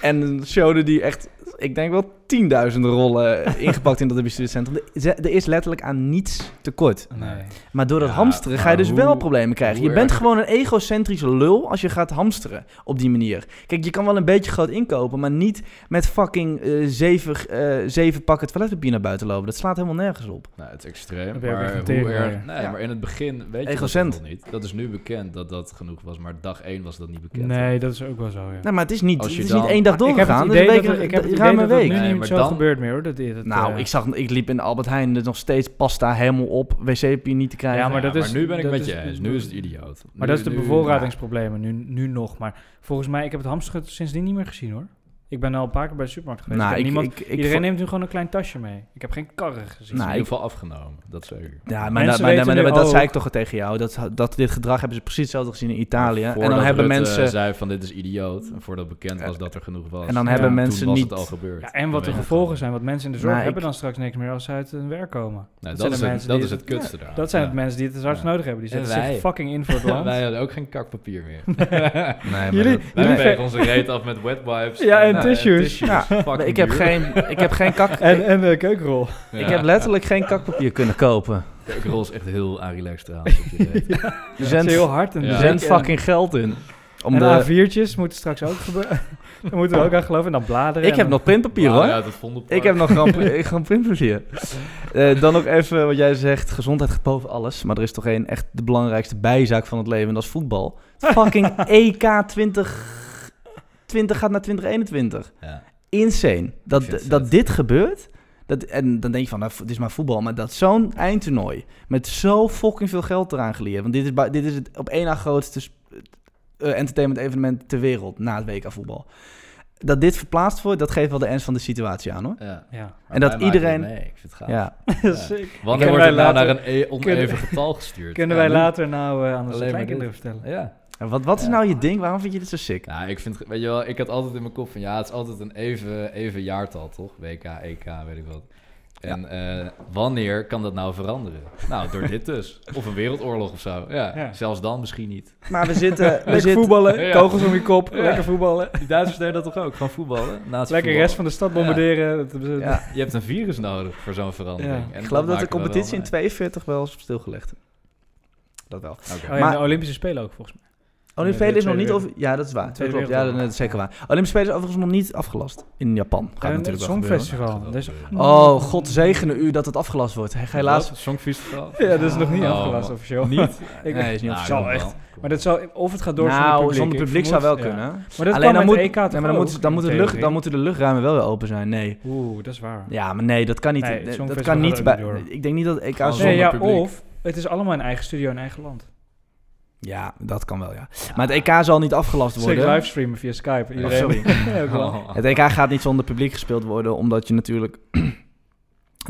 En showde die echt ik denk wel tienduizenden rollen *laughs* ingepakt in dat bestuurscentrum. Er- Er is letterlijk aan niets tekort. Nee. Maar door dat Ja, hamsteren ga je dus hoe- wel problemen krijgen. Je bent erg- gewoon een egocentrische lul als je gaat hamsteren op die manier. Kijk, je kan wel een beetje groot inkopen, maar niet met fucking eh, zeven, eh, zeven pakken toiletpapier naar buiten lopen. Dat slaat helemaal nergens op. Nou, het is extreem. Maar hoe erg... Nee, Ja. maar in het begin weet je Egocent. dat nog niet. Dat is nu bekend dat dat genoeg was. Maar dag één was dat niet bekend. Nee, dat is ook wel zo, ja. Nou, maar het is niet, Als het je is dan- niet één dag ik heb het doorgegaan. idee dat week, ik heb het idee een dat week. nu Nee, niet maar zo dan- gebeurt meer, hoor. Dat, dat, Nou, eh, ik, zag, ik liep in Albert Heijn er nog steeds pasta helemaal op. Wc-papier niet te krijgen. Ja, maar Ja, dat is- nu ben ik dat met is- je eens. Nu is het idioot. Maar Nu- dat is de nu- bevoorradingsproblemen nu, nu nog. Maar volgens mij, ik heb het hamsteren sindsdien niet meer gezien hoor. Ik ben al een paar keer bij de supermarkt geweest. Nou, Ik heb ik, niemand, ik, ik iedereen neemt nu gewoon een klein tasje mee. Ik heb geen karren gezien. Nou, in ieder geval afgenomen. Dat zeker. Ja, maar, Mensen dat, maar, weten maar- nu maar dat ook- zei ik toch tegen jou. Dat, dat dit gedrag hebben ze precies hetzelfde gezien in Italië. En dan hebben mensen... zei van dit is idioot. En voordat bekend was dat er genoeg was. En dan hebben mensen toen was niet... het al gebeurd. Ja, en wat de gevolgen zijn. Want mensen in de zorg Nou, ik- hebben dan straks niks meer als ze uit hun werk komen. al. Nee, dat dat, zijn is het, mensen dat die is het het- kutste daar. Dat zijn het mensen die het het hardst nodig hebben. Die En zetten zich fucking in voor het *laughs* land. Wij hadden ook geen kakpapier meer. *laughs* Nee, maar Jullie- dat- Wij vegen onze reet af met wet wipes. Ja, en eh, tissues. Ja, ik heb geen, ik heb geen kak... En, en keukenrol. Ja. Ik heb letterlijk geen kakpapier kunnen kopen. Ik rol is echt heel je *laughs* reet. Er heel hard. En er en- fucking geld in. Om en de, A4'tjes moeten straks ook gebeuren. *laughs* Daar moeten we ook aan geloven. En dan bladeren. ik heb nog printpapier Wauw, hoor. Ja, dat. Ik heb nog gewoon, *laughs* pri- gewoon printpapier. Eh, dan nog even wat jij zegt. Gezondheid gaat boven alles. Maar er is toch één echt de belangrijkste bijzaak van het leven. En dat is voetbal. Fucking EK 2020 gaat naar 2021. Ja. Insane. Dat, dat vet. dit gebeurt. Dat, en dan denk je van, nou, het is maar voetbal. Maar dat zo'n eindtoernooi met zo fucking veel geld eraan geleerd. Want dit is, dit is het op één na grootste eh, entertainment evenement ter wereld na het WK voetbal. Dat dit verplaatst wordt, dat geeft wel de ernst van de situatie aan hoor. Ja. Ja. En dat iedereen- mee. Ik vind het gaaf. Ja, *laughs* Ja. Sick. Wanneer wordt wij het nou later- naar een e- oneven getal gestuurd? Kunnen wij later nou eh, aan kleinkinderen dit. vertellen? Ja. En wat, wat is Ja. nou je ding? Waarom vind je dit zo sick? Ja, ik vind, weet je wel, ik had altijd in mijn kop van ja, het is altijd een even, even jaartal, toch? WK, EK, weet ik wat. En eh, wanneer kan dat nou veranderen? Nou, door dit dus. *laughs* Of een wereldoorlog of zo. Ja, Ja. zelfs dan misschien niet. Maar we zitten... *laughs* We Lekker zitten voetballen, Ja. kogels om je kop, Ja. lekker voetballen. Die Duitsers deden dat toch ook? Gewoon voetballen? Naast Lekker rest van de stad bombarderen. Je hebt een virus nodig voor zo'n verandering. Ja. En ik geloof dat de competitie in mee. 42 wel is stilgelegd. Dat wel. Oké. Oh ja, Maar- de Olympische Spelen ook volgens mij. Olympische Spelen is nog niet over... Ja, dat is waar. Klopt. Ja, dat is zeker waar. Olympische Spelen is overigens nog niet afgelast. In Japan gaat En het natuurlijk gebeuren. Songfestival. Dus, Oh, god zegene u dat het afgelast wordt. Helaas... Wat? Songfestival? Ja, dat is nog niet Oh, afgelast officieel. Niet? *laughs* Ik, Nee, is niet Nou, officieel. echt. wel. Maar dat zou, of het gaat door nou, zonder publiek. zonder publiek zou wel ja. kunnen. Maar dat Alleen kan dan met moet, EK maar dan, moet, dan, in moeten de lucht, dan moeten de luchtruimen wel weer open zijn. Nee. Oeh, dat is waar. Ja, maar nee, dat kan niet. Nee, het dat kan niet bij. Ik denk niet dat het EK zonder Nee, ja, publiek. of het is allemaal een eigen studio in eigen land. Ja, dat kan wel, ja. Maar het EK zal niet afgelast Zeker worden. livestreamen via Skype. Oh, Iedereen. sorry. *laughs* Oh. *laughs* Het EK gaat niet zonder publiek gespeeld worden, omdat je natuurlijk *clears throat*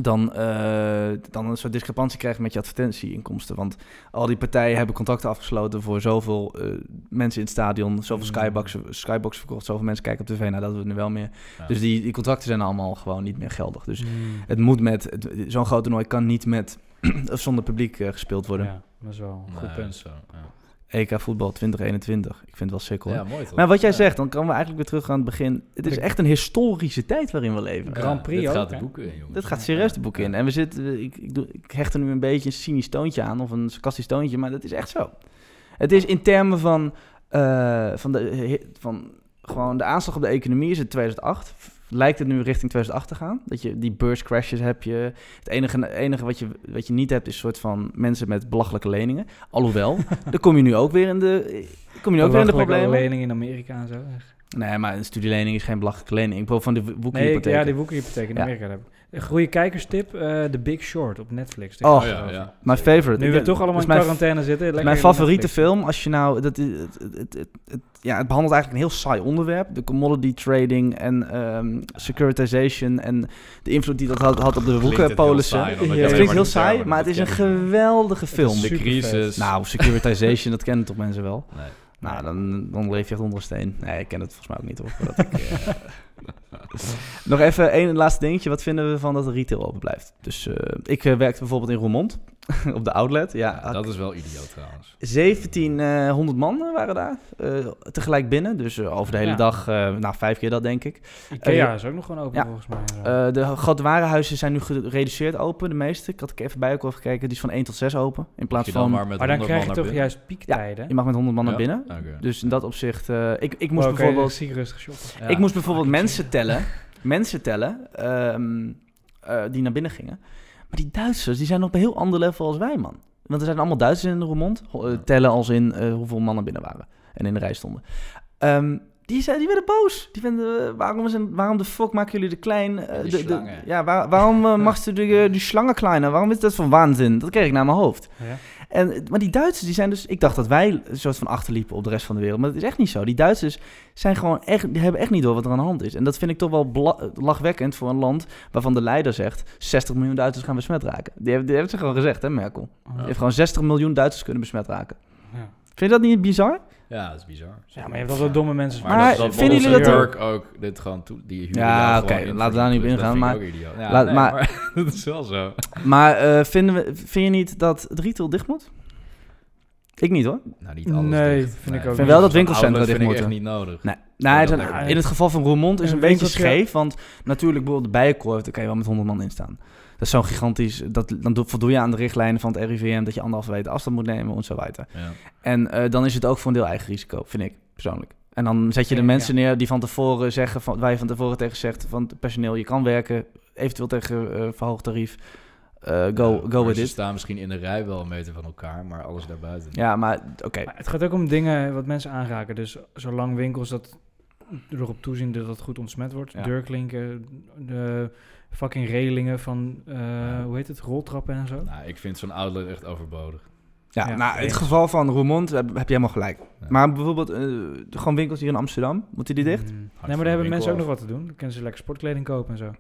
dan, eh, dan een soort discrepantie krijgt met je advertentieinkomsten. Want al die partijen hebben contracten afgesloten voor zoveel eh, mensen in het stadion, zoveel Mm. skybox, skybox verkocht, zoveel mensen kijken op tv. Nou, dat we nu wel meer. Ja. Dus die, die contracten zijn allemaal gewoon niet meer geldig. Dus Mm. het moet met, zo'n groot toernooi kan niet met *clears throat* of zonder publiek eh, gespeeld worden. Ja, dat is wel een goed Nee, punt. zo, ja. EK voetbal 2021. Ik vind het wel sick hoor. Ja, mooi toch? Maar wat jij Ja. zegt, dan komen we eigenlijk weer terug aan het begin. Het is echt een historische tijd waarin we leven. Grand Prix dit ook, gaat de boeken in, jongens. Dit gaat serieus de boek in. En we zitten, ik, ik, doe, ik hecht er nu een beetje een cynisch toontje aan, of een sarcastisch toontje, maar dat is echt zo. Het is in termen van, eh, van, de, van gewoon de aanslag op de economie is het 2008. Lijkt het nu richting 2008 te gaan? Dat je die beurscrashes heb je. Het enige, enige wat, je, wat je niet hebt is een soort van mensen met belachelijke leningen. Alhoewel, *laughs* dan kom je nu ook weer in de, kom je nu ook weer in de Belachelijke problemen. lening in Amerika en zo. Nee, maar een studielening is geen belachelijke lening. Ik bedoel van de Nee, boekhypotheek. ja, die boekenhypotheek in Ja. Amerika. heb ik. Een goede kijkerstip, eh The Big Short op Netflix. Oh. Oh, ja, ja. Mijn favorite. Nu we toch allemaal in mijn quarantaine zitten. lekker Mijn favoriete Netflix. film, als je nou... Dat, is- het, het, het, het, het- ja, het behandelt eigenlijk een heel saai onderwerp. De commodity trading en ehm, securitization en de invloed die dat had, had op de Klinkt het heel boekenpolissen. saai, Ja, Het klinkt heel de saai, termen, maar het is een geweldige film. De crisis. Nou, securitization, dat kennen toch mensen wel? Nee. Nou, dan, dan leef je echt onder een steen. Nee, ik ken het volgens mij ook niet hoor. ik, eh, *laughs* Nog even één laatste dingetje. Wat vinden we van dat de retail open blijft? Dus eh, ik eh, werkte bijvoorbeeld in Roermond *laughs* op de outlet. Ja, Ja, dat is wel idioot trouwens. 1700 man waren daar eh, tegelijk binnen. Dus eh, over de hele Ja. dag, eh, nou vijf keer dat denk ik. Ikea is ook nog gewoon open ja. volgens mij. Eh, de grote warenhuizen zijn nu gereduceerd open, de meeste. Ik had er even bij ook over gekeken. Die is van 1 tot 6 open. In plaats van, maar met maar dan 100 krijg je toch binnen? juist piektijden? je mag met 100 man naar binnen. Dus in dat opzicht, eh, ik, ik moest Oké, bijvoorbeeld... zie ik rustig shoppen. Ja. Ik moest bijvoorbeeld fucking mensen tellen, *laughs* mensen tellen ehm, eh, die naar binnen gingen. Maar die Duitsers, die zijn op een heel ander level als wij, man. Want er zijn allemaal Duitsers in de Roermond. Eh, tellen als in eh, hoeveel mannen binnen waren en in de rij stonden. Ehm, die, zijn, die werden boos. Die vinden, eh, waarom, een, waarom de fuck maken jullie de klein? de, de- ja, waar- waarom uh, *laughs* mag ze die, die slangen kleiner? Waarom is dat voor waanzin? Dat kreeg ik naar mijn hoofd. Ja. En, maar die Duitsers, die zijn dus... Ik dacht dat wij een soort van achterliepen op de rest van de wereld. Maar dat is echt niet zo. Die Duitsers zijn gewoon echt... Die hebben echt niet door wat er aan de hand is. En dat vind ik toch wel lachwekkend voor een land... waarvan de leider zegt... 60 miljoen Duitsers gaan besmet raken. Die heeft, die heeft ze gewoon gezegd, hè, Merkel. Die heeft gewoon 60 miljoen Duitsers kunnen besmet raken. Ja. Vind je dat niet bizar? Ja, dat is bizar. Ja, maar je hebt altijd domme mensen. Maar, Maar dat, dat vinden jullie dat Turk ook dit gewoon toe, die Ja, oké, in laten we daar niet op ingaan, vind ik ook idioot. Ja, laat- nee, maar- maar, *laughs* dat is wel zo. Maar eh, vinden we, vind je niet dat het retail dicht moet? Ik niet hoor. Nou, niet alles Nee, dicht. vind ik ook Ik vind niet. wel dat winkelcentra dicht vind ik moeten. echt niet nodig. Nee, het- ik. in het geval van Roermond is Een een beetje scheef. Want natuurlijk bijvoorbeeld de Bijenkorf, daar kan je wel met 100 man in staan. Dat is zo'n gigantisch... Dat, dan doe- voldoe je aan de richtlijnen van het RIVM... dat je anderhalve meter afstand moet nemen en zo weiter. Ja. En eh, dan is het ook voor een deel eigen risico, vind ik persoonlijk. En dan zet je de Ja, mensen neer die van tevoren zeggen... Van, waar je van tevoren tegen zegt van het personeel... je kan werken, eventueel tegen eh verhoogd tarief. Eh, go Ja, go with Ze it. staan misschien in de rij wel een meter van elkaar, maar alles daarbuiten. Ja, maar oké. Maar het gaat ook om dingen wat mensen aanraken. Dus zolang winkels dat erop toezien dat het goed ontsmet wordt. Ja. Deurklinken, de fucking relingen van, eh, Ja. hoe heet het, roltrappen en zo. Nou, ik vind zo'n outlet echt overbodig. Ja, Ja, nou, in het geval van Roermond heb, heb je helemaal gelijk. Ja. Maar bijvoorbeeld eh, gewoon winkels hier in Amsterdam, moeten die dicht? Mm. Nee, maar daar hebben winkel mensen ook nog wat te doen. Dan kunnen ze lekker sportkleding kopen en zo. Dan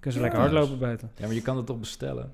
kunnen ze Ja, lekker hardlopen buiten. Ja, maar je kan het toch bestellen?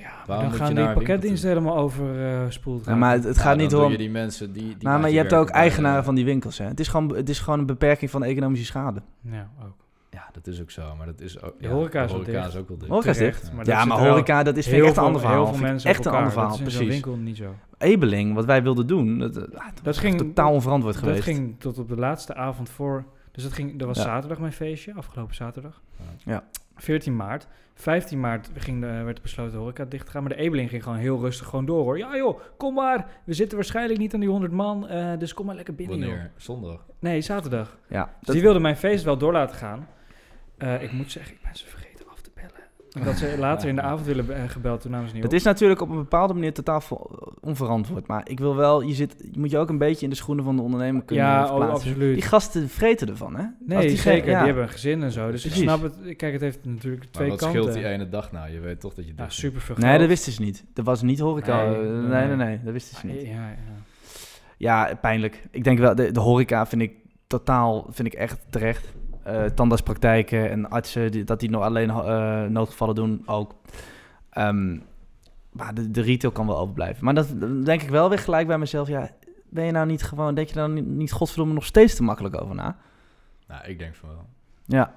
Ja, maar dan gaan die pakketdiensten helemaal overspoeld Ja, maar het, het gaat niet om... je die mensen die... die Nou, maar je hebt ook de- eigenaren van die winkels. Hè. Het, is gewoon, het is gewoon een beperking van de economische schade. Ja, ook. Ja, dat is ook zo, maar dat is ook... De ja, horeca is horeca ook wel dicht. Horeca is dicht. maar dat ja, maar horeca, dat is vind ik heel echt een veel- ander verhaal. Heel veel mensen echt een ander verhaal, Dat is in winkel niet zo. Ebeling, wat wij wilden doen, dat, dat, dat Dat ging totaal onverantwoord Dat geweest. ging tot op de laatste avond voor. Dus dat, ging, dat was Ja. zaterdag mijn feestje, afgelopen zaterdag. Ja. 14 maart. 15 maart ging de, werd besloten de horeca dicht te gaan. Maar de Ebeling ging gewoon heel rustig gewoon door hoor. Ja joh, kom maar. We zitten waarschijnlijk niet aan die 100 man. eh, dus kom maar lekker binnen joh. Wanneer? Zondag. Nee, zaterdag. Ja, Dus dat, die wilde mijn feest wel door laten gaan. Eh, ik moet zeggen, ik ben ze had ze *laughs* later in de avond willen eh, gebeld, toen namen ze niet dat op. is natuurlijk op een bepaalde manier totaal onverantwoord. Maar ik wil wel, je, zit, je moet je ook een beetje in de schoenen van de ondernemer kunnen Ja, oh, absoluut. Die gasten vreten ervan, hè? Als Nee, die zeker. ja. Die hebben een gezin en zo. Dus Precies. ik snap het. Kijk, het heeft natuurlijk Maar twee wat kanten. scheelt die ene dag nou? Je weet toch dat je Ja, dicht super veel Nee, dat wisten ze niet. Dat was niet horeca. Nee, eh, Nee, nee. nee, nee, dat wisten ze niet. Ja, ja. Ja, pijnlijk. Ik denk wel, de, de horeca vind ik totaal, vind ik echt terecht. Eh tandartspraktijken en artsen, die, dat die nog alleen eh, noodgevallen doen, ook. Ehm, maar de, de retail kan wel overblijven. Maar dat dan denk ik wel weer gelijk bij mezelf, ja, ben je nou niet gewoon, denk je nou niet, niet godverdomme nog steeds te makkelijk over na? Nou, ik denk van wel. Ja,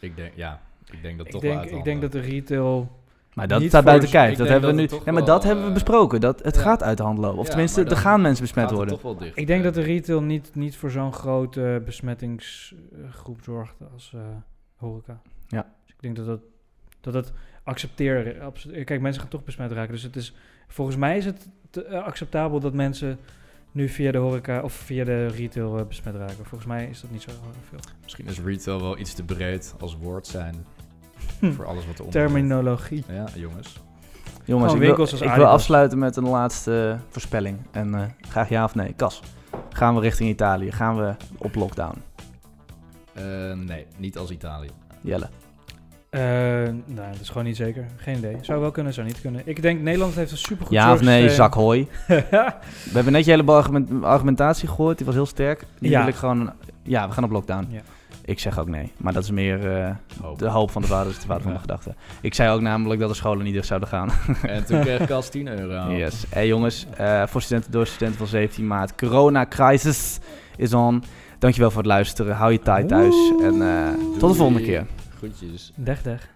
Ik denk, ja, ik denk dat Ik toch denk, wel uit de ik denk dat de retail... maar dat Niet staat buiten kijf. Dat hebben we nu, toch maar wel, dat hebben we eh, besproken. Dat, het ja. gaat uit de hand lopen. Of Ja, tenminste, er gaan mensen besmet gaat het worden. toch wel dicht. Ik denk dat de Eh, retail niet, niet voor zo'n grote besmettingsgroep zorgt als eh, horeca. Ja. Dus ik denk dat dat, dat het accepteren... abs- Kijk, mensen gaan toch besmet raken. Dus het is, volgens mij is het te- eh, acceptabel dat mensen nu via de horeca of via de retail eh, besmet raken. Volgens mij is dat niet zo eh, veel. Misschien is retail wel iets te breed als woord zijn voor alles wat er Terminologie. Ja, jongens. Jongens, ik wil, ik afsluiten met een laatste eh, voorspelling. En eh, graag ja of nee. Kas, gaan we richting Italië? Gaan we op lockdown? Eh, nee, niet als Italië. Jelle. Eh, nou, dat is gewoon niet zeker. Geen idee. Zou wel kunnen, zou niet kunnen. Ik denk Nederland heeft een supergoed Ja of nee, zak hooi. *laughs* We hebben net je hele argument- argumentatie gehoord. Die was heel sterk. Nu Ja. wil ik gewoon... Ja, we gaan op lockdown. Ja. Ik zeg ook nee. Maar dat is meer eh, de hoop van de vader is de vader van mijn gedachten. Ik zei ook namelijk dat de scholen niet dicht zouden gaan. *laughs* en toen kreeg ik als *laughs* 10 euro. Yes. Hey jongens, uh, voor studenten door studenten van 17 maart. Corona crisis is on. Dankjewel voor het luisteren. Hou je tijd thuis. En eh, tot de volgende keer. Groetjes. Dag. deg.